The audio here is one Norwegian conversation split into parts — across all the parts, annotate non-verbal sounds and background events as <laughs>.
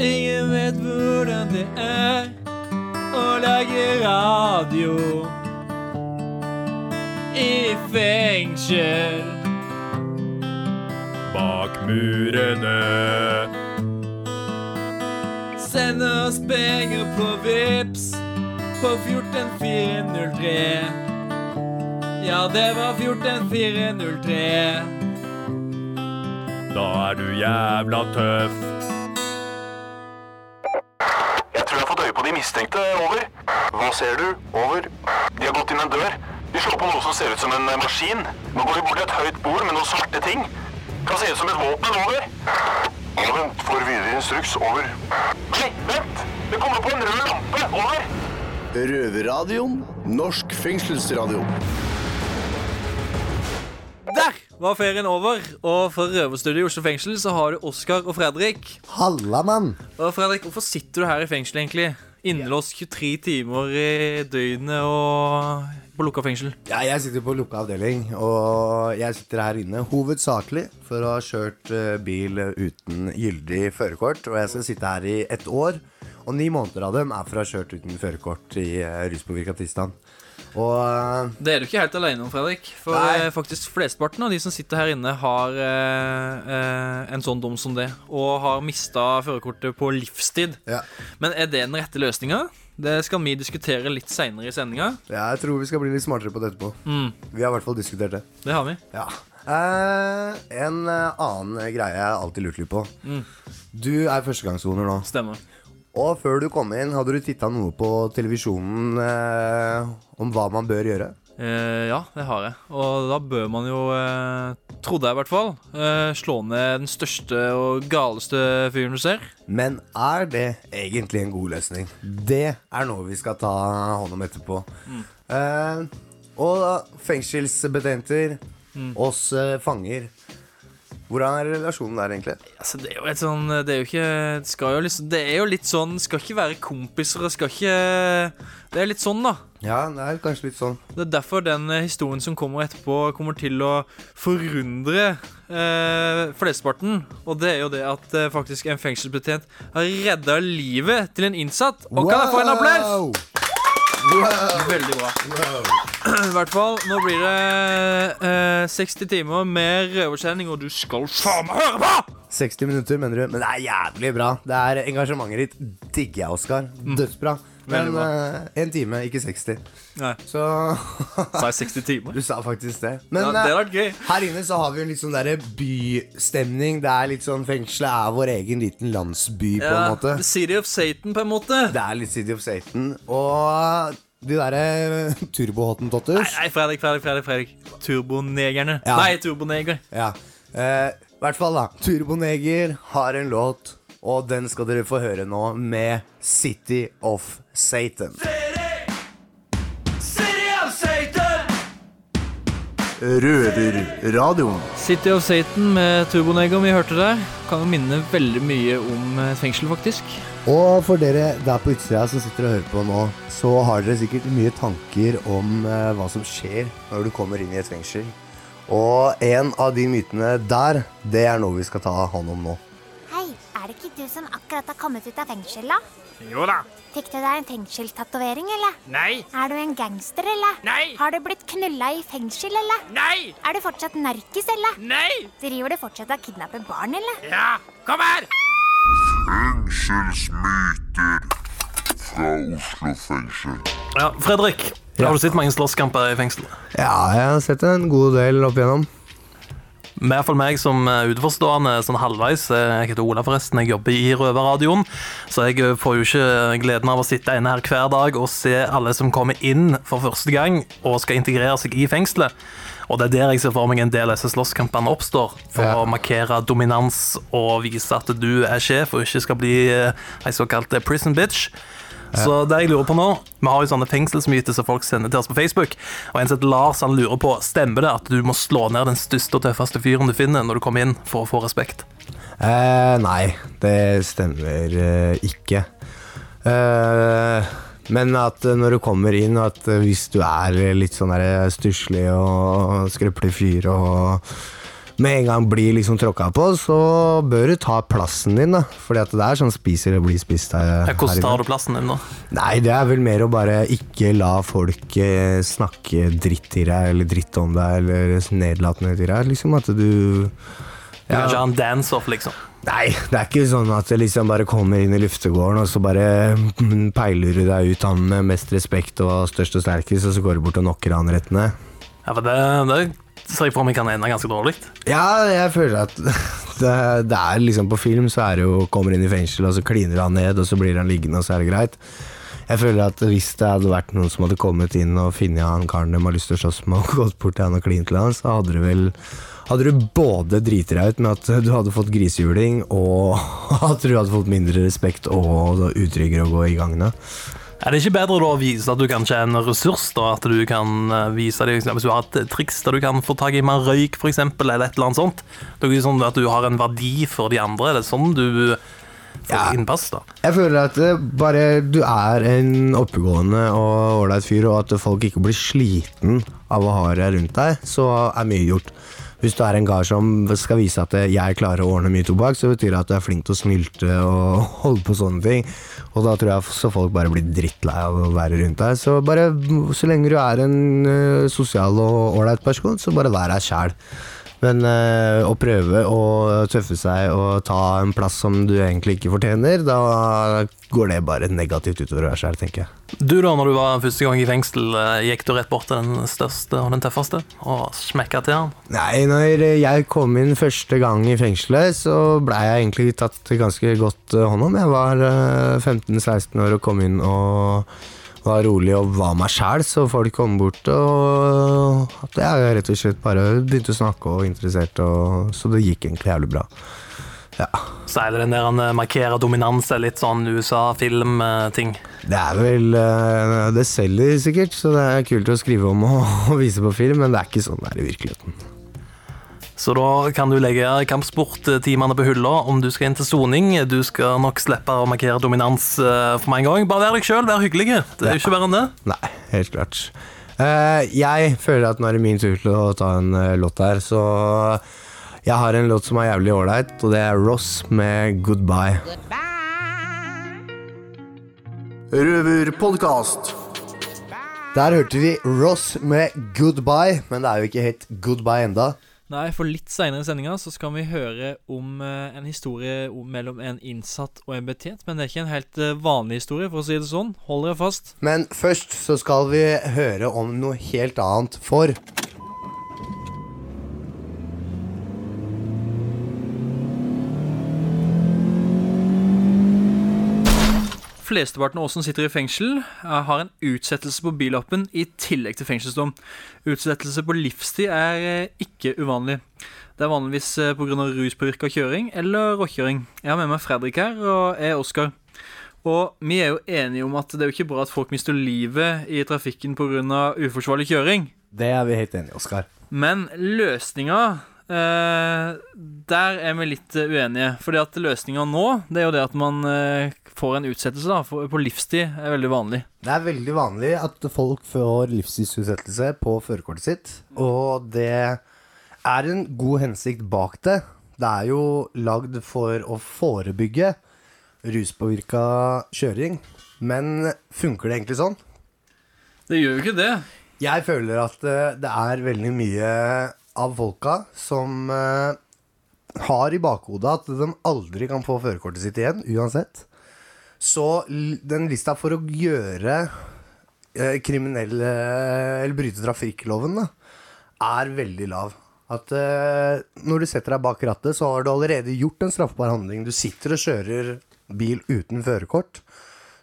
Ingen vet hvordan det er å lage radio i fengsel. Bak murene. Send oss penger på Vips på 14403. Ja, det var 14403. Da er du jævla tøff. Mistenkte. Over. Hva ser du? Over. De har gått inn en dør. De slår på noe som ser ut som en eh, maskin. Nå går de bort til et høyt bord med noen svarte ting. Kan se ut som et våpen. Over. Vent, får videre instruks. Over. Nei, vent! Det kommer på en rød lampe. Over. Røverradioen. Norsk fengselsradio. Der var ferien over, og fra Røverstudio i Oslo fengsel så har du Oskar og Fredrik. Halla, mann! Og Fredrik, hvorfor sitter du her i fengsel egentlig? Innelåst 23 timer i døgnet og på lukka fengsel. Ja, jeg sitter på lukka avdeling, og jeg sitter her inne hovedsakelig for å ha kjørt eh, bil uten gyldig førerkort. Og jeg skal sitte her i ett år, og ni måneder av dem er for å ha kjørt uten førerkort i uh, ruspåvirka tilstand. Og eh, Det er du ikke helt alene om, Fredrik. For Nei. eh, faktisk flesteparten av de som sitter her inne, har eh, eh, en sånn dom som det. Og har mista førerkortet på livstid. ja, Men er det den rette løsninga? Det skal vi diskutere litt seinere i sendinga. jeg tror vi skal bli litt smartere på det etterpå. Mm, Vi har i hvert fall diskutert det. det har vi. Ja. Eh, en annen greie jeg alltid lurt litt på. Mm. Du er førstegangssoner nå. Stemmer. Og før du kom inn, hadde du titta noe på televisjonen eh, om hva man bør gjøre? Eh, ja, det har jeg. Og da bør man jo, eh, trodde jeg i hvert fall, eh, slå ned den største og galeste fyren du ser. Men er det egentlig en god løsning? Det er noe vi skal ta hånd om etterpå. Eh, og fengselsbetjenter, oss eh, fanger. Hvordan er relasjonen der, egentlig? Altså, det er jo et sånn Det er jo ikke skal jo liksom, Det er jo litt sånn Skal ikke være kompiser og skal ikke Det er litt sånn, da. Ja, det er kanskje litt sånn. Det er derfor den eh, historien som kommer etterpå, kommer til å forundre eh, flesteparten. Og det er jo det at eh, faktisk en fengselsbetjent har redda livet til en innsatt. Og kan jeg få en applaus? Veldig bra. I hvert fall, nå blir det eh, 60 timer med røverkjenning, og du skal faen meg høre på! 60 minutter, mener du? Men det er jævlig bra. Det er Engasjementet ditt digger jeg, Oskar. Dødsbra. Men én eh, en time, ikke 60. Nei, Så <laughs> sa jeg 60 timer? Du sa faktisk det. Men Ja, det eh, vært gøy. her inne så har vi en litt sånn derre bystemning. Det er litt sånn Fengselet er vår egen liten landsby, på en måte. City of Satan, på en måte. Det er litt City of Satan. Og de derre <laughs> Nei, turbohottentotters nei, Fredrik, Fredrik, Fredrik. Fredrik. Turbonegerne. Ja. Nei, turboneger. Ja. eh, I hvert fall, da. Turboneger har en låt, og den skal dere få høre nå, med City of Satan. Røverradioen. City of Satan med turboneger vi hørte det. kan jo minne veldig mye om et fengsel, faktisk. Og for dere der på utsida som sitter og hører på nå, så har dere sikkert mye tanker om eh, hva som skjer når du kommer inn i et fengsel. Og en av de mytene der, det er noe vi skal ta hånd om nå. Du som akkurat har kommet ut av fengsel, da? Jo da. Fikk du deg en fengselstatovering, eller? Nei. Er du en gangster, eller? Nei. Har du blitt knulla i fengsel, eller? Nei. Er du fortsatt narkis, eller? Nei. Driver du fortsatt og kidnapper barn, eller? Ja, kom her. Fengselsmyter fra Oslo fengsel. Ja, Fredrik, har du sett mange slåsskamper i fengsel? Ja, jeg har sett en god del opp igjennom. Med iallfall meg som utforstående utenforstående sånn halvveis. eh, Jeg heter Ola, forresten. Jeg jobber i Røverradioen. Så jeg eh, får jo ikke gleden av å sitte inne her hver dag og se alle som kommer inn for første gang og skal integrere seg i fengselet. Og det er der jeg ser for meg en del av disse slåsskampene oppstår. For Ja. å markere dominans og vise at du er sjef og ikke skal bli eh, ei såkalt eh, prison bitch. Så det jeg lurer på nå Vi har jo sånne fengselsmyter som folk sender til oss på Facebook. Og en sett Lars han lurer på Stemmer det at du må slå ned den største og tøffeste fyren du finner når du kommer inn for å få respekt. Eh, nei, det stemmer eh, ikke. Eh, men at eh, når du kommer inn, at eh, hvis du er litt sånn stusslig og skrøpelig fyr og med en gang blir liksom tråkka på, så bør du ta plassen din, da. Fordi at det er sånn spiser og blir spist her, Hvordan tar du plassen din, da? Nei, det er vel mer å bare ikke la folk eh, snakke dritt til deg, eller dritt om deg, eller nedlatende til deg. Liksom at du Du kan ikke ha en dance-off, liksom. Nei, det er ikke sånn at det liksom bare kommer inn i luftegården, og så bare mm, peiler du deg ut han med mest respekt og størst og sterkest, og så går du bort og knocker han rett ned. Ja, for det, det ser jeg for meg kan ende ganske dårlig. Ja, jeg føler at <laughs> det, det er liksom på film så er det jo kommer inn i fengsel, og så kliner han ned, og så blir han liggende, og så er det greit. Jeg føler at hvis det hadde vært noen som hadde kommet inn og funnet han karen de har lyst til å slåss med, og gått bort til han og klint til han, så hadde du vel hadde du både driti deg ut med at du hadde fått grisehjuling, og <laughs> at du hadde fått mindre respekt og utryggere å gå i gangene. Er det ikke bedre da å vise at du kanskje er en ressurs? da, At du kan eh, vise deg, Hvis du har et triks der du kan få tak i mer røyk, eksempel, eller et eller annet sånt. Det er ikke sånn at du har en verdi for de andre. Det er sånn du får Ja. innpass. da. Jeg føler at eh, bare du er en oppegående og ålreit fyr, og at folk ikke blir sliten av å ha deg rundt deg, så er mye gjort. Hvis du er en kar som skal vise at jeg klarer å ordne mye tobakk, så betyr det at du er flink til å snylte og <laughs> holde på sånne ting. Og da tror jeg så folk bare blir drittlei av å være rundt deg. Så bare så lenge du er en eh, sosial og ålreit person, så bare vær deg sjæl. Men eh, å prøve å tøffe seg og ta en plass som du egentlig ikke fortjener, da går det bare negativt utover deg sjøl, tenker jeg. Du da, når du var første gang i fengsel, eh, gikk du rett bort til den største og den tøffeste og smekka til han? Nei, når jeg kom inn første gang i fengselet, så blei jeg egentlig tatt ganske godt eh, hånd om. Jeg var eh, 15-16 år og kom inn og var rolig og var meg sjæl, så folk kom bort og at jeg rett og slett bare begynte å snakke og interessert, og, så det gikk egentlig jævlig bra. Ja. Så er det den der han eh, markerer dominans, er litt sånn USA-film-ting. Det er vel eh, Det selger sikkert, så det er kult å skrive om og, og <laughs> vise på film, men det er ikke sånn det er i virkeligheten. Så da kan du legge kampsporttimene på hylla om du skal inn til soning. Du skal nok slippe å markere dominans eh, for meg en gang. Bare vær deg sjøl, vær hyggelig. Det er jo ikke verre enn det. Nei, helt klart. Eh, jeg føler at nå er det min tur til å ta en eh, låt her, så jeg har en låt som er jævlig ålreit, og det er Ross med 'Goodbye'. Røverpodkast. Der hørte vi Ross med 'Goodbye', men det er jo ikke helt goodbye enda. Nei, for litt seinere i sendinga så skal vi høre om eh, en historie mellom en innsatt og en betjent. Men det er ikke en helt eh, vanlig historie, for å si det sånn. Hold dere fast. Men først så skal vi høre om noe helt annet, for Flesteparten av oss som sitter i fengsel, eh, har en utsettelse på billappen i tillegg til fengselsdom. Utsettelse på livstid er eh, ikke uvanlig. Det er vanligvis eh, pga. ruspåvirka kjøring eller råkjøring. Jeg har med meg Fredrik her, og jeg er Oskar. Og vi er jo enige om at det er jo ikke bra at folk mister livet i trafikken pga. uforsvarlig kjøring. Det er vi helt enige i, Oskar. Men løsninga Der er vi litt eh, uenige. Fordi at løsninga nå, det er jo det at man eh, får en utsettelse da, på livstid. er veldig vanlig. Det er veldig vanlig at folk får livstidsutsettelse på førerkortet sitt, og det er en god hensikt bak det. Det er jo lagd for å forebygge ruspåvirka kjøring, men funker det egentlig sånn? Det gjør jo ikke det. Jeg føler at eh, det er veldig mye av folka som eh, har i bakhodet at de aldri kan få førerkortet sitt igjen, uansett. Så den lista for å gjøre eh, kriminelle Eller bryte trafikkloven, da, er veldig lav. At eh, når du setter deg bak rattet, så har du allerede gjort en straffbar handling. Du sitter og kjører bil uten førerkort.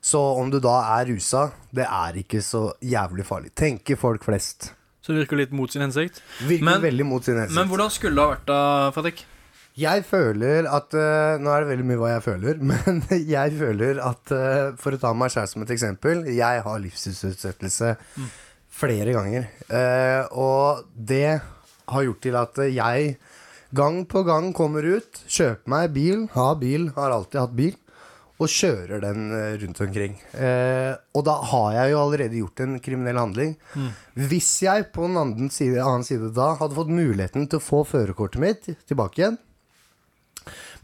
Så om du da er rusa, det er ikke så jævlig farlig. Tenker folk flest. Så det virker litt mot sin hensikt. Virker Men- veldig mot sin hensikt. Men hvordan skulle det ha vært da, Fredrik? Jeg føler at uh, Nå er det veldig mye hva jeg føler, <laughs> men jeg føler at uh, For å ta meg selv som et eksempel Jeg har livstidsutsettelse flere ganger. Uh, og det har gjort til at jeg gang på gang kommer ut, kjøper meg bil, har bil, har alltid hatt bil. Og kjører den eh, rundt omkring. Eh, og da har jeg jo allerede gjort en kriminell handling. Hvis jeg på den annen side, annen side da hadde fått muligheten til å få førerkortet mitt tilbake igjen,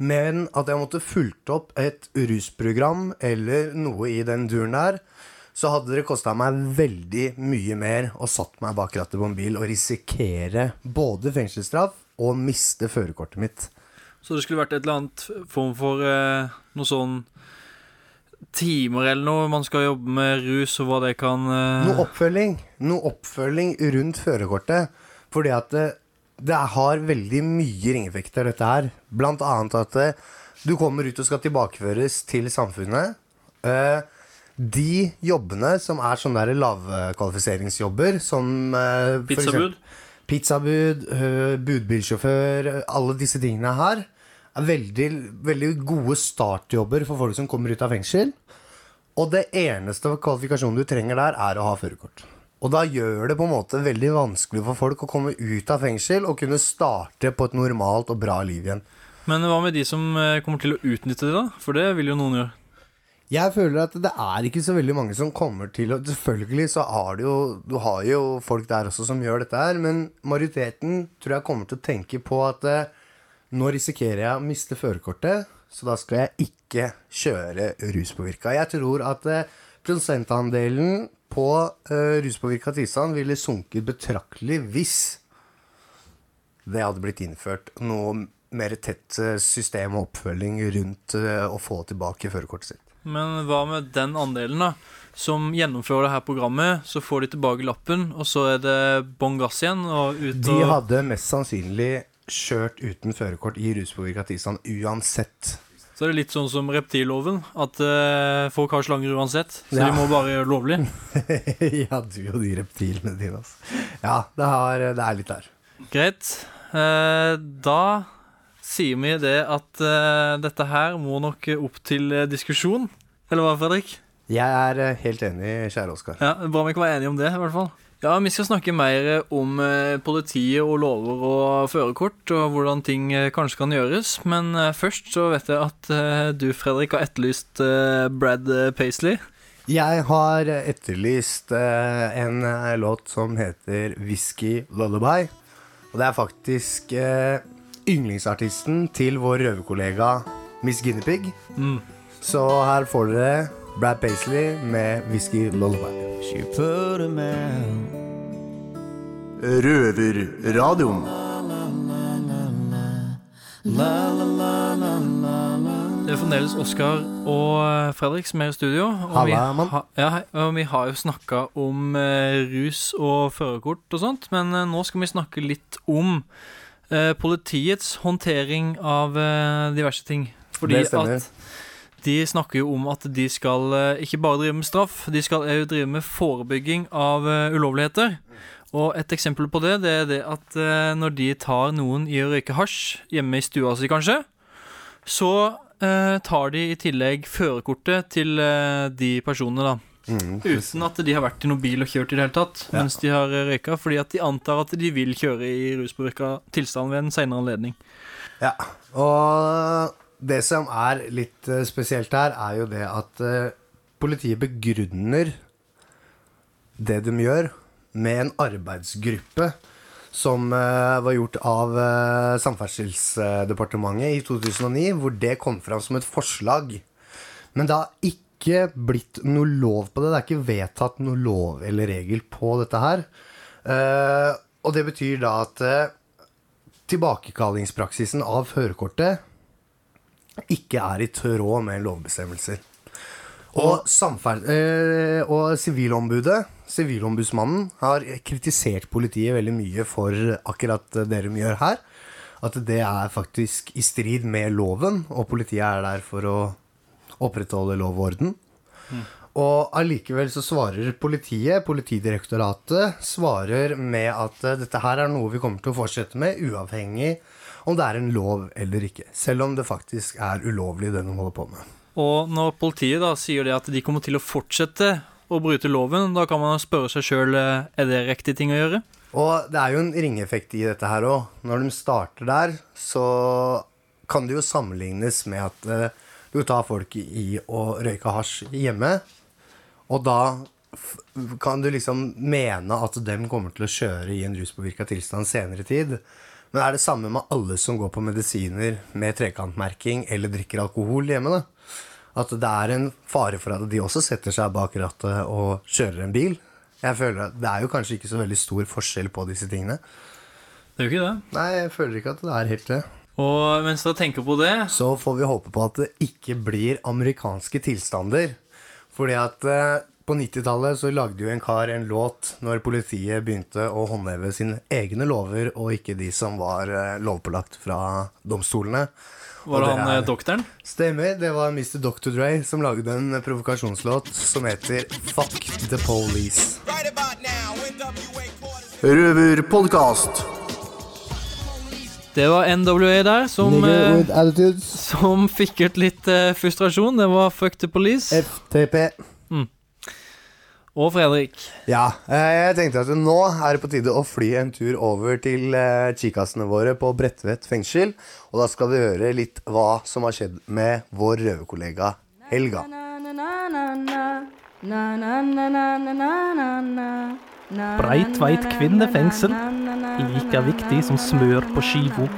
men at jeg måtte fulgt opp et rusprogram eller noe i den duren der, så hadde det kosta meg veldig mye mer og satt meg bak rattet på en bil og risikere både fengselsstraff og miste førerkortet mitt. Så det skulle vært et eller annet form for eh, noe sånn timer eller noe man skal jobbe med rus, og hva det kan uh... Noe oppfølging. Noe oppfølging rundt førerkortet. Fordi at det, det har veldig mye ringeffekter, dette her. Blant annet at det, du kommer ut og skal tilbakeføres til samfunnet. Uh, de jobbene som er sånne der lavkvalifiseringsjobber, som uh, Pizzabud? eksempel- Pizzabud, uh, budbilsjåfør, alle disse tingene her er veldig, veldig gode startjobber for folk som kommer ut av fengsel. Og det eneste kvalifikasjonen du trenger der, er å ha førerkort. Og da gjør det på en måte veldig vanskelig for folk å komme ut av fengsel og kunne starte på et normalt og bra liv igjen. Men hva med de som eh, kommer til å utnytte det, da? For det vil jo noen gjøre. Jeg føler at det er ikke så veldig mange som kommer til å Selvfølgelig så har du jo Du har jo folk der også som gjør dette her, men majoriteten tror jeg kommer til å tenke på at eh, nå risikerer jeg å miste førerkortet, så da skal jeg ikke kjøre ruspåvirka. Jeg tror at eh, prosentandelen på eh, ruspåvirka tilstand ville sunket betraktelig hvis det hadde blitt innført noe mer tett eh, system og oppfølging rundt å få tilbake førerkortet sitt. Men hva med den andelen, da? Som gjennomfører det her programmet, så får de tilbake lappen, og så er det bånn gass igjen og ut De hadde mest sannsynlig kjørt uten førerkort i ruspåvirka tilstand uansett. Så er det litt sånn som reptilloven, at uh, folk har slanger uansett. Så Ja. de må bare gjøre det lovlig. <laughs> ja, du og de reptilene dine, altså. Ja, det, har, det er litt der. Greit. Uh, da sier vi det at uh, dette her må nok opp til diskusjon. Eller hva, Fredrik? Jeg er helt enig, kjære Oskar. Ja, Bra vi ikke være enige om det, i hvert fall. Ja, Vi skal snakke mer om eh, politiet og lover og førerkort, og hvordan ting eh, kanskje kan gjøres. Men eh, først så vet jeg at eh, du, Fredrik, har etterlyst eh, Brad eh, Paisley. Jeg har etterlyst eh, en eh, låt som heter Whisky Lullaby. Og det er faktisk eh, yndlingsartisten til vår røverkollega Miss Guinevere. Mm. Så her får dere Brad Paisley med Whisky Lullaby. Røverradioen. Det er fremdeles Oskar og eh, Fredrik som er i studio. Og vi, Halla, vi, ha, ja, og vi har jo snakka om eh, rus og førerkort og sånt, men eh, nå skal vi snakke litt om eh, politiets håndtering av eh, diverse ting. Fordi Det stemmer. at de snakker jo om at de skal eh, ikke bare drive med straff, de skal òg drive med forebygging av eh, ulovligheter. Og et eksempel på det, det er det at eh, når de tar noen i å røyke hasj hjemme i stua si, kanskje, så eh, tar de i tillegg førerkortet til eh, de personene, da. Mm. Uten at de har vært i noen bil og kjørt i det hele tatt mens de har røyka, fordi at de antar at de vil kjøre i ruspåvirka tilstand ved en senere anledning. Ja, og det som er litt eh, spesielt her, er jo det at eh, politiet begrunner det de gjør, med en arbeidsgruppe som eh, var gjort av Samferdselsdepartementet i 2009, hvor det kom fram som et forslag. Men det har ikke blitt noe lov på det. Det er ikke vedtatt noe lov eller regel på dette her. Og det betyr da at tilbakekallingspraksisen av førerkortet ikke er i tråd med lovbestemmelser. Og, eh, og Sivilombudet, Sivilombudsmannen, har kritisert politiet veldig mye for akkurat det de gjør her. At det er faktisk i strid med loven, og politiet er der for å opprettholde lov og orden. Og allikevel så svarer politiet, Politidirektoratet, svarer med at eh, dette her er noe vi kommer til å fortsette med, uavhengig om det er en lov eller ikke. Selv om det faktisk er ulovlig, det de holder på med. Og når politiet da sier det at de kommer til å fortsette å bryte loven, da kan man spørre seg sjøl er det riktig ting å gjøre. Og det er jo en ringeffekt i dette her òg. Når de starter der, så kan det jo sammenlignes med at eh, du tar folk i å røyke hasj hjemme, og da kan du liksom mene at dem kommer til å kjøre i en ruspåvirka tilstand senere tid. Men er det samme med alle som går på medisiner med trekantmerking eller drikker alkohol hjemme? da? At det er en fare for at de også setter seg bak rattet og kjører en bil? Jeg føler at Det er jo kanskje ikke så veldig stor forskjell på disse tingene. Det er jo ikke det. Nei, jeg føler ikke at det er helt det. Og mens du tenker på det Så får vi håpe på at det ikke blir amerikanske tilstander. Fordi at eh, på 90-tallet så lagde jo en kar en låt når politiet begynte å håndheve sine egne lover, og ikke de som var eh, lovpålagt fra domstolene. Var det han er- eh, doktoren? Stemmer. Det var Mr. Dr. Dre som lagde en provokasjonslåt som heter Fuck the Police. Røverpodkast. Det var NWA der som, eh, som fikk ut litt eh, frustrasjon. Det var Fuck the Police. FTP. Og Fredrik. Ja, eh, jeg tenkte at nå er det på tide å fly en tur over til eh, kikasene våre på Bredtvet fengsel. Og da skal vi høre litt hva som har skjedd med vår røverkollega Helga. Breitveit kvinnefengsel. Like viktig som smør på skiva.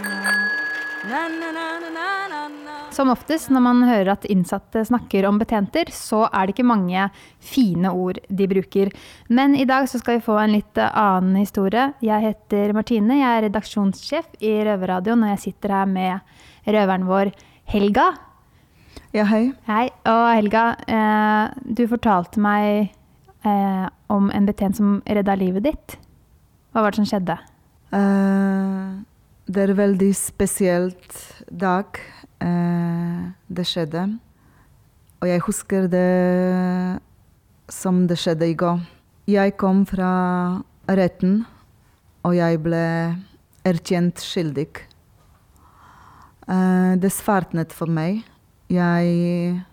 Som oftest når man hører at innsatte snakker om betjenter, så er det ikke mange fine ord de bruker. Men i dag så skal vi få en litt annen historie. Jeg heter Martine, jeg er redaksjonssjef i Røverradioen, og jeg sitter her med røveren vår Helga. Ja, hei. Hei. Og Helga, eh, du fortalte meg eh, om en betjent som redda livet ditt. Hva var det som skjedde? Uh, det er veldig spesielt dag det skjedde. Og jeg husker det som det skjedde i går. Jeg kom fra retten, og jeg ble erkjent skyldig. Eh, det svartnet for meg. Jeg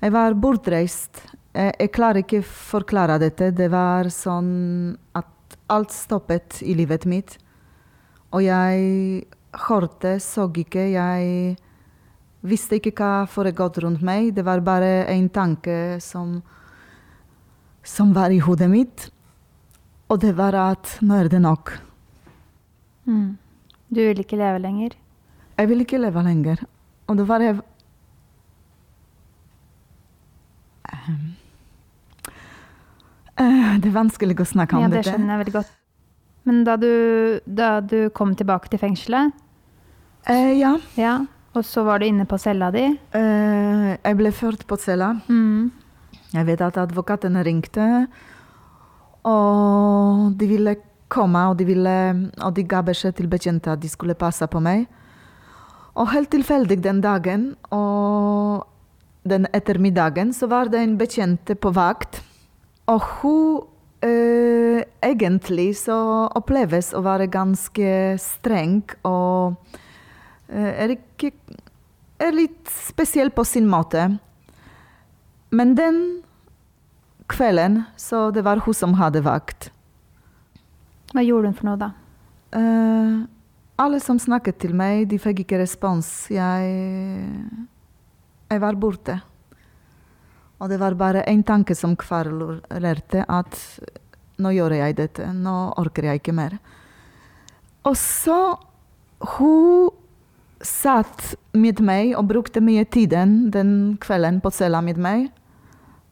Jeg var bortreist. Jeg, jeg klarer ikke forklare dette. Det var sånn at alt stoppet i livet mitt. Og jeg hørte, så ikke. Jeg visste ikke hva foregått rundt meg. Det var bare en tanke som, som var i hodet mitt. Og det var at nå er det nok. Mm. Du vil ikke leve lenger. Jeg vil ikke leve lenger. Og da var jeg Ehm. Eh, Det er vanskelig å snakke om Ja, det dette. skjønner jeg veldig godt. Men da du, da du kom tilbake til fengselet, Eh, ja. ja, og så var du inne på cella di Eh, jeg ble ført på cella. mm. Jeg vet at advokaten ringte, og de ville komme, og de, ville, og de ga beskjed til bekjente at de skulle passe på meg. Og helt tilfeldig den dagen, og den ettermiddagen, så var det en bekjente på vakt. Og hun eh, egentlig så oppleves å være ganske streng og uh, er, ikke, er litt spesiell på sin måte. Men den kvelden så det var hun som hadde vakt. Hva gjorde hun for noe, da? Uh, alle som snakket til meg, de fikk ikke respons. Jeg, jeg var borte. Og det var bare én tanke som kverulerte, at nå gjør jeg dette, nå orker jeg ikke mer. Og så hun satt med meg og brukte mye tiden den kvelden på cella med meg.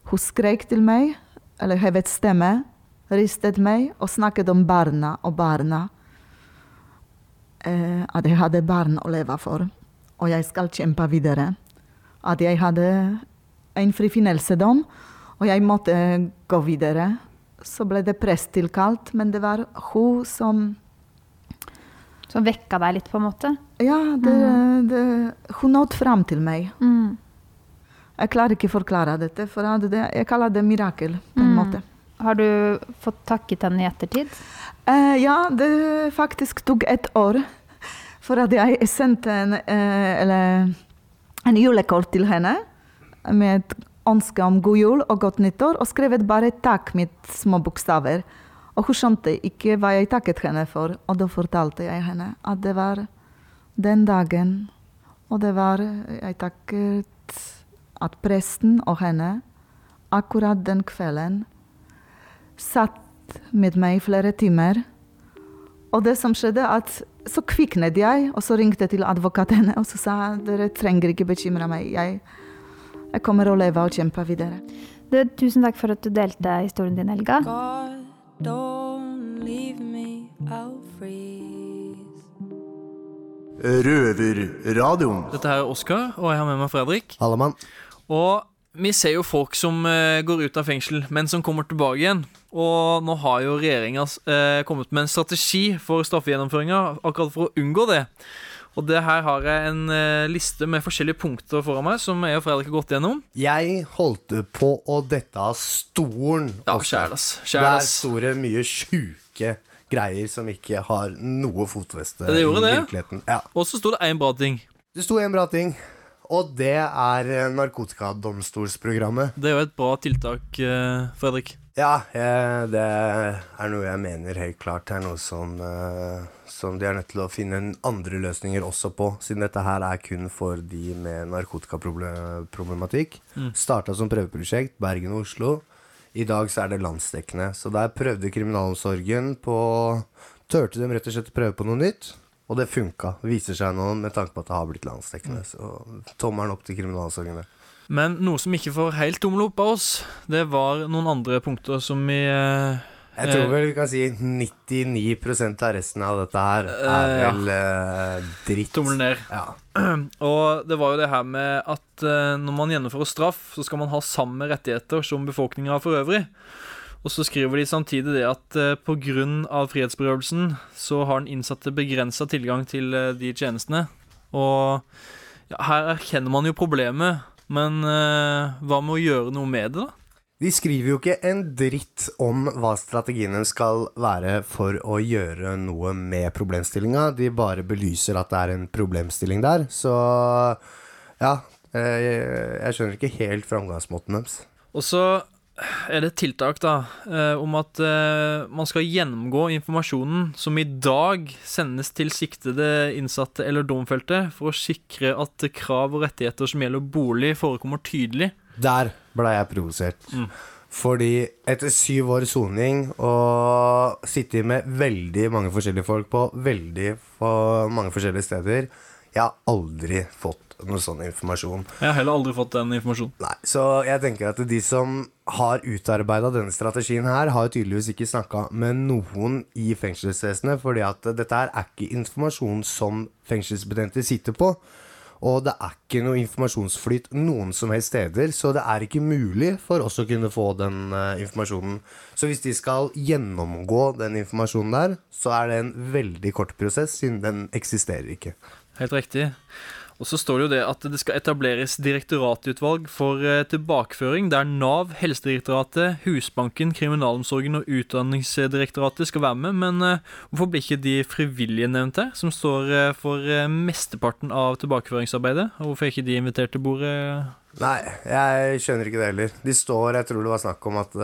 Hun skrek til meg, eller hevet stemme, ristet meg og snakket om barna og barna. Eh, at jeg hadde barn å leve for, og jeg skal kjempe videre. At jeg hadde en frifinnelsedom, og jeg måtte gå videre. Så ble det prest tilkalt, men det var hun som Som vekka deg litt, på en måte? Ja, det, det, hun nådde fram til meg. Mm. Jeg klarer ikke å forklare dette, for det, jeg kaller det mirakel. på en Mm. måte. Har du fått takket henne i ettertid? Eh, ja, det faktisk tok et år. For at jeg sendte en, eh, en julekort til henne med ønske om god jul og godt nyttår, og skrevet bare takk med små bokstaver. Og hun skjønte ikke hva jeg takket henne for, og da fortalte jeg henne at det var den dagen Og det var Jeg takket at presten og henne akkurat den kvelden satt med meg i flere timer. Og det som skjedde, at så kviknet jeg, og så ringte jeg til advokatene og så sa dere trenger ikke bekymre meg. Jeg, jeg kommer å leve og kjempe videre. Du, tusen takk for at du delte historien din, Helga. God, don't leave me out freeze. Røverradioen. Dette her er Oskar, og jeg har med meg Fredrik. Hallemann. Og vi ser jo folk som eh, går ut av fengsel, men som kommer tilbake igjen. Og nå har jo regjeringa eh, kommet med en strategi for straffegjennomføringa, akkurat for å unngå det. Og det her har jeg en eh, liste med forskjellige punkter foran meg, som jeg og Fredrik har gått gjennom. Jeg holdt på å dette av stolen. Ja, kjæles, kjæles. Der sto det mye sjuke greier som ikke har noe fotfeste Det gjorde i det. virkeligheten. Ja. Og så sto det én bra ting. Det sto en bra ting, og det er eh, narkotikadomstolsprogrammet. Det er jo et bra tiltak, eh, Fredrik. Ja, jeg, det er noe jeg mener helt klart Det er noe som, uh, som de er nødt til å finne andre løsninger også på, siden dette her er kun for de med narkotikaproblematikk. Mm. Starta som prøveprosjekt, Bergen og Oslo. I dag så er det landsdekkende. Så der prøvde kriminalomsorgen på Turte dem rett og slett å prøve på noe nytt, og det funka. Viser seg nå med tanke på at det har blitt landsdekkende. Så tommelen opp til kriminalomsorgen der. Men noe som ikke får helt tommel opp av oss, det var noen andre punkter som vi eh, Jeg tror vel vi kan si 99% av resten av dette her er Eh, vel eh, dritt. Tommel ned. Ja. <clears throat> Og det var jo det her med at eh, når man gjennomfører straff, så skal man ha samme rettigheter som befolkninga for øvrig. Og så skriver de samtidig det at eh, pga. frihetsberøvelsen så har den innsatte begrensa tilgang til eh, de tjenestene. Og ja, her erkjenner man jo problemet, men uh, hva med å gjøre noe med det, da? De skriver jo ikke en dritt om hva strategien deres skal være for å gjøre noe med problemstillinga. De bare belyser at det er en problemstilling der. Så ja, jeg, jeg skjønner ikke helt framgangsmåten deres. Og så er det et tiltak da, eh, om at eh, man skal gjennomgå informasjonen som i dag sendes til siktede innsatte eller domfelte, for å sikre at krav og rettigheter som gjelder bolig, forekommer tydelig. Der ble jeg provosert. Mm. Fordi etter syv år soning og sittet med veldig mange forskjellige folk på veldig mange forskjellige steder Jeg har aldri fått noe sånn informasjon. Jeg har heller aldri fått den informasjonen. Nei, Så jeg tenker at de som har utarbeida denne strategien her, har tydeligvis ikke snakka med noen i fengselsvesenet, fordi at dette her er ikke informasjon som fengselsbetjenter sitter på. Og det er ikke noe informasjonsflyt noen som helst steder, så det er ikke mulig for oss å kunne få den uh, informasjonen. Så hvis de skal gjennomgå den informasjonen der, så er det en veldig kort prosess, siden den eksisterer ikke. Helt riktig. Og så står det jo det at det skal etableres direktoratutvalg for eh, tilbakeføring, der Nav, Helsedirektoratet, Husbanken, Kriminalomsorgen og Utdanningsdirektoratet skal være med. Men eh, hvorfor blir ikke de frivillige nevnt her, som står eh, for mesteparten av tilbakeføringsarbeidet? Og hvorfor er ikke de invitert til bordet? Nei, jeg skjønner ikke det heller. De står, jeg tror det var snakk om at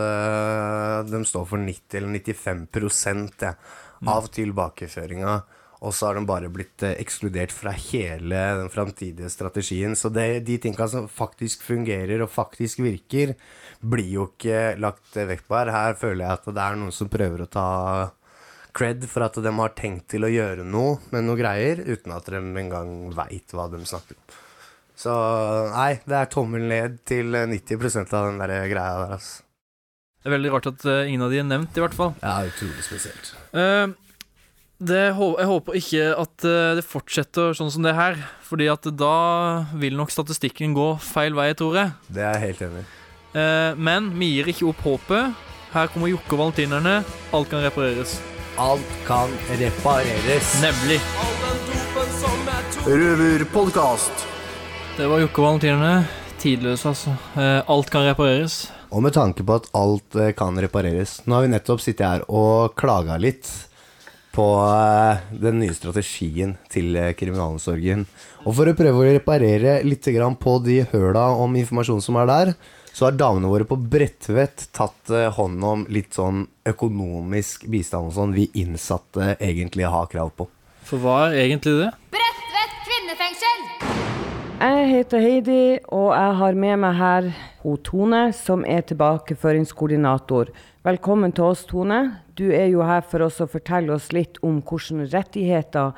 de står for 90 eller 95 ja, av tilbakeføringa. Og så har de bare blitt eh, ekskludert fra hele den framtidige strategien. Så det, de tinga som faktisk fungerer og faktisk virker, blir jo ikke lagt eh, vekt på her. Her føler jeg at det er noen som prøver å ta cred for at de har tenkt til å gjøre noe med noe greier, uten at de engang veit hva de snakker om. Så nei, det er tommel ned til 90% av den der greia der, altså. Det er veldig rart at eh, ingen av de er nevnt, i hvert fall. Ja, utrolig spesielt. Eh, det, jeg håper ikke at eh, det fortsetter sånn som det her, fordi at da vil nok statistikken gå feil vei, tror jeg. Det er jeg helt enig i. Eh, men vi gir ikke opp håpet. Her kommer Jokke og Valentinerne. Alt kan repareres. Alt kan repareres. Nemlig. Røverpodkast. Det var Jokke og Valentinerne. Tidløse, altså. Eh, alt kan repareres. Og med tanke på at alt kan repareres Nå har vi nettopp sittet her og klaga litt på eh, den nye strategien til eh, kriminalomsorgen. Og for å prøve å reparere litt på de høla om informasjon som er der, så har damene våre på Bredtvet tatt eh, hånd om litt sånn økonomisk bistand og sånn vi innsatte egentlig har krav på. For hva er egentlig det? Bredtvet kvinnefengsel! Jeg heter Heidi, og jeg har med meg her Tone, som er tilbakeføringskoordinator. Velkommen til oss, Tone. Du er jo her for oss å fortelle oss litt om hvilke rettigheter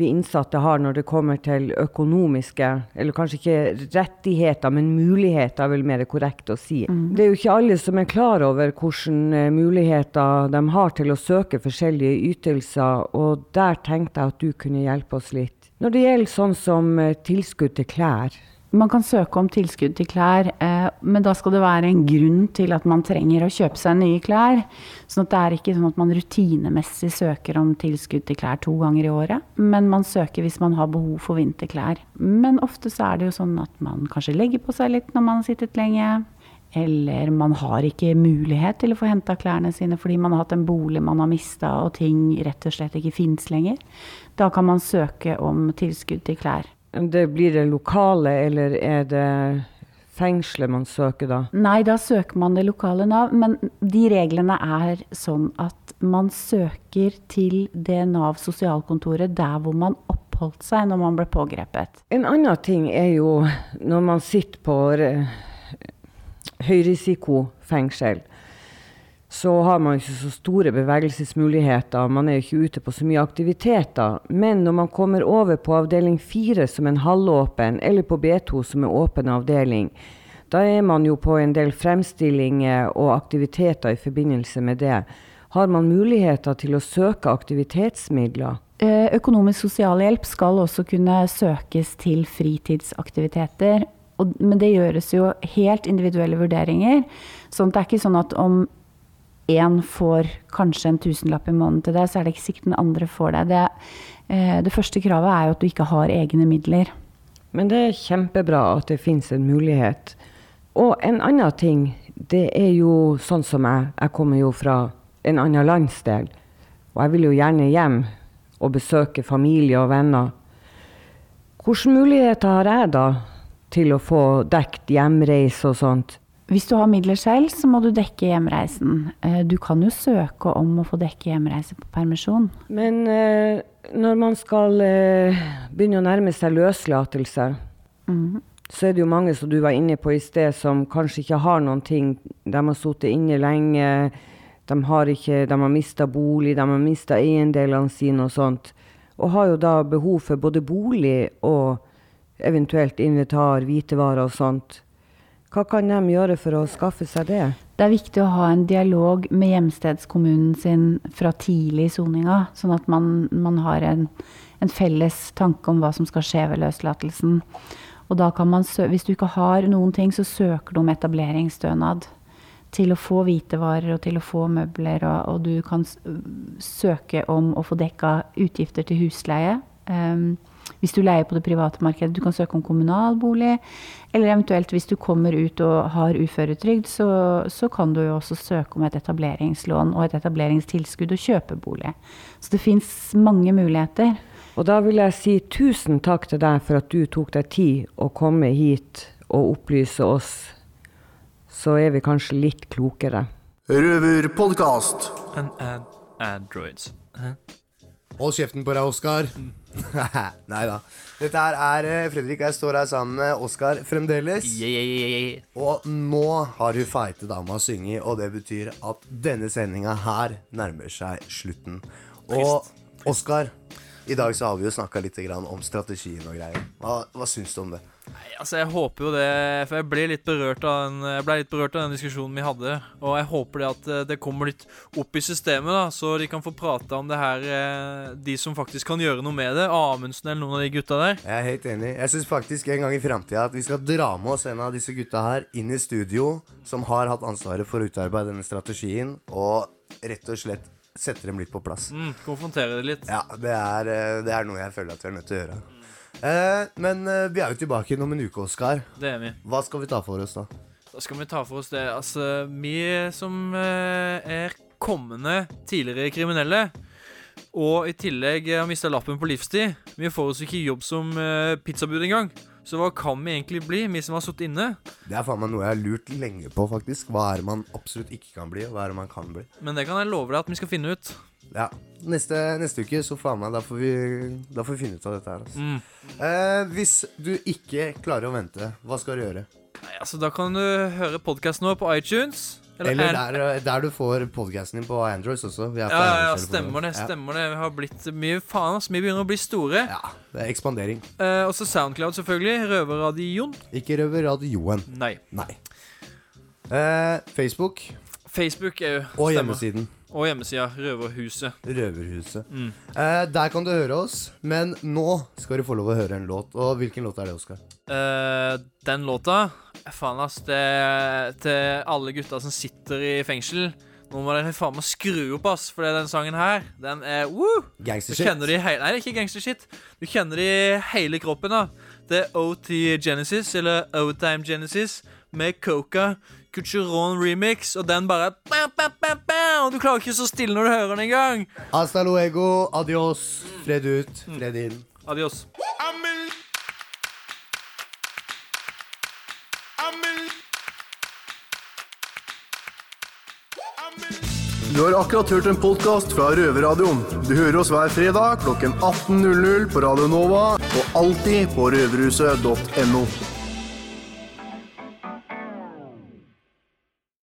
vi innsatte har når det kommer til økonomiske Eller kanskje ikke rettigheter, men muligheter, er vel mer korrekt å si. Mm. Det er jo ikke alle som er klar over hvilke eh, muligheter de har til å søke forskjellige ytelser, og der tenkte jeg at du kunne hjelpe oss litt. Når det gjelder sånn som eh, tilskudd til klær. Man kan søke om tilskudd til klær, eh, men da skal det være en grunn til at man trenger å kjøpe seg nye klær. Sånn at det er ikke sånn at man rutinemessig søker om tilskudd til klær to ganger i året. Men man søker hvis man har behov for vinterklær. Men ofte så er det jo sånn at man kanskje legger på seg litt når man har sittet lenge. Eller man har ikke mulighet til å få henta klærne sine fordi man har hatt en bolig man har mista og ting rett og slett ikke fins lenger. Da kan man søke om tilskudd til klær. Det blir det lokale, eller er det fengselet man søker da? Nei, da søker man det lokale Nav, men de reglene er sånn at man søker til det Nav sosialkontoret der hvor man oppholdt seg når man ble pågrepet. En annen ting er jo når man sitter på eh, høyrisikofengsel, så har man ikke så store bevegelsesmuligheter. Man er jo ikke ute på så mye aktiviteter. Men når man kommer over på avdeling 4 som en halvåpen, eller på B2 som en åpen avdeling, da er man jo på en del fremstillinger og aktiviteter i forbindelse med det. Har man muligheter til å søke aktivitetsmidler? Eh, Økonomisk sosialhjelp skal også kunne søkes til fritidsaktiviteter. Men det gjøres jo helt individuelle vurderinger. sånn det er ikke sånn at om én får kanskje en tusenlapp i måneden til deg, så er det ikke sikkert den andre får det. Det, eh, det første kravet er jo at du ikke har egne midler. Men det er kjempebra at det finnes en mulighet. Og en annen ting, det er jo sånn som jeg. Jeg kommer jo fra en annen landsdel. Og jeg vil jo gjerne hjem og besøke familie og venner. Hvilke muligheter har jeg da til å få dekt hjemreise og sånt? Hvis du har midler selv, så må du dekke hjemreisen. Eh, Du kan jo søke om å få dekke hjemreise på permisjon. Men eh, når man skal eh, begynne å nærme seg løslatelse, Mhm. så er det jo mange som du var inne på i sted, som kanskje ikke har noen ting. De har sittet inne lenge, de har, ikke- de har mista bolig, de har mista eiendelene sine og sånt. Og har jo da behov for både bolig og eventuelt invitar, hvitevarer og sånt. Hva kan de gjøre for å skaffe seg det? Det er viktig å ha en dialog med hjemstedskommunen sin fra tidlig i soninga, sånn at man, man har en, en felles tanke om hva som skal skje ved løslatelsen. Og da kan man, hvis du ikke har noen ting, så søker du om etableringsstønad til å få hvitevarer og til å få møbler, og, og du kan søke om å få dekka utgifter til husleie. Um, hvis du leier på det private markedet, du kan søke om kommunalbolig. Eller eventuelt hvis du kommer ut og har uføretrygd, så, så kan du jo også søke om et etableringslån og et etableringstilskudd og kjøpe bolig. Så det fins mange muligheter. Og da vil jeg si tusen takk til deg for at du tok deg tid å komme hit og opplyse oss. Så er vi kanskje litt klokere. Røverpodkast. And, and androids. Hæ? Hold kjeften på deg, Oskar. <laughs> Nei da. Dette her er eh, Fredrik. Jeg står her sammen med Oskar fremdeles. Og nå har hun feite dama synget, og det betyr at denne sendinga her nærmer seg slutten. Og Oskar, i dag så har vi jo snakka litt grann om strategien og greier. Hva, hva syns du om det? Nei, altså Jeg håper jo det, for jeg ble litt berørt av den, jeg ble litt berørt av den diskusjonen vi hadde. Og jeg håper det at eh, det kommer litt opp i systemet, da så de kan få prate om det her, eh, de som faktisk kan gjøre noe med det. Amundsen eller noen av de gutta der. Jeg er helt enig. Jeg syns faktisk en gang i framtida at vi skal dra med oss en av disse gutta her inn i studio, som har hatt ansvaret for å utarbeide denne strategien, og rett og slett sette dem litt på plass. Mm, konfrontere det litt. Ja, det er, eh, det er noe jeg føler at vi er nødt til å gjøre. Eh, men eh, vi er jo tilbake om en uke, Oskar. Det er vi. Hva skal vi ta for oss da? Da skal vi ta for oss det. Altså, vi som eh, er kommende tidligere kriminelle, og i tillegg har mista lappen på livstid Vi får oss ikke jobb som eh, pizzabud engang. Så hva kan vi egentlig bli, vi som har sittet inne? Det er faen meg noe jeg har lurt lenge på, faktisk. Hva er det man absolutt ikke kan bli, og hva er det man kan bli? Men det kan jeg love deg at vi skal finne ut. Ja. Neste, neste uke, så faen meg, da får vi, da får vi finne ut av dette her. Altså. Mm. Eh, hvis du ikke klarer å vente, hva skal du gjøre? Nei, altså, da kan du høre podkasten vår på iTunes. Eller, eller der, der du får podkasten din på Androids også. Ja, ja, stemmer det. Stemmer det Vi har blitt mye faen, altså. Vi begynner å bli store. Ja, det er ekspandering. Eh, også Soundcloud, selvfølgelig. Røverradioen. Ikke Røverradioen. Nei. Nei. Eh, Facebook Facebook er jo og stemmer. hjemmesiden. Og hjemmesida. Røverhuset. Røverhuset. Mm. Eh, der kan du høre oss, men nå skal du få lov å høre en låt. Og hvilken låt er det, Oskar? Eh, den låta Faen, ass. Det til alle gutta som sitter i fengsel. Nå må dere faen meg skru opp, ass, for den sangen her, den er woo! Gangstershit. Du hele Nei, ikke gangstershit. Du kjenner det i hele kroppen, da. Det er OT Genesis, eller O-Time Genesis, med Coca Cuchuron remix, og den bare bam, bam, bam, bam, Og du klarer ikke å stå stille når du hører den engang. Hasta luego, adios, fred ut, fred inn. Adios. Du har akkurat hørt en podkast fra Røverradioen. Du hører oss hver fredag klokken 18.00 på Radio Nova og alltid på røverhuset.no.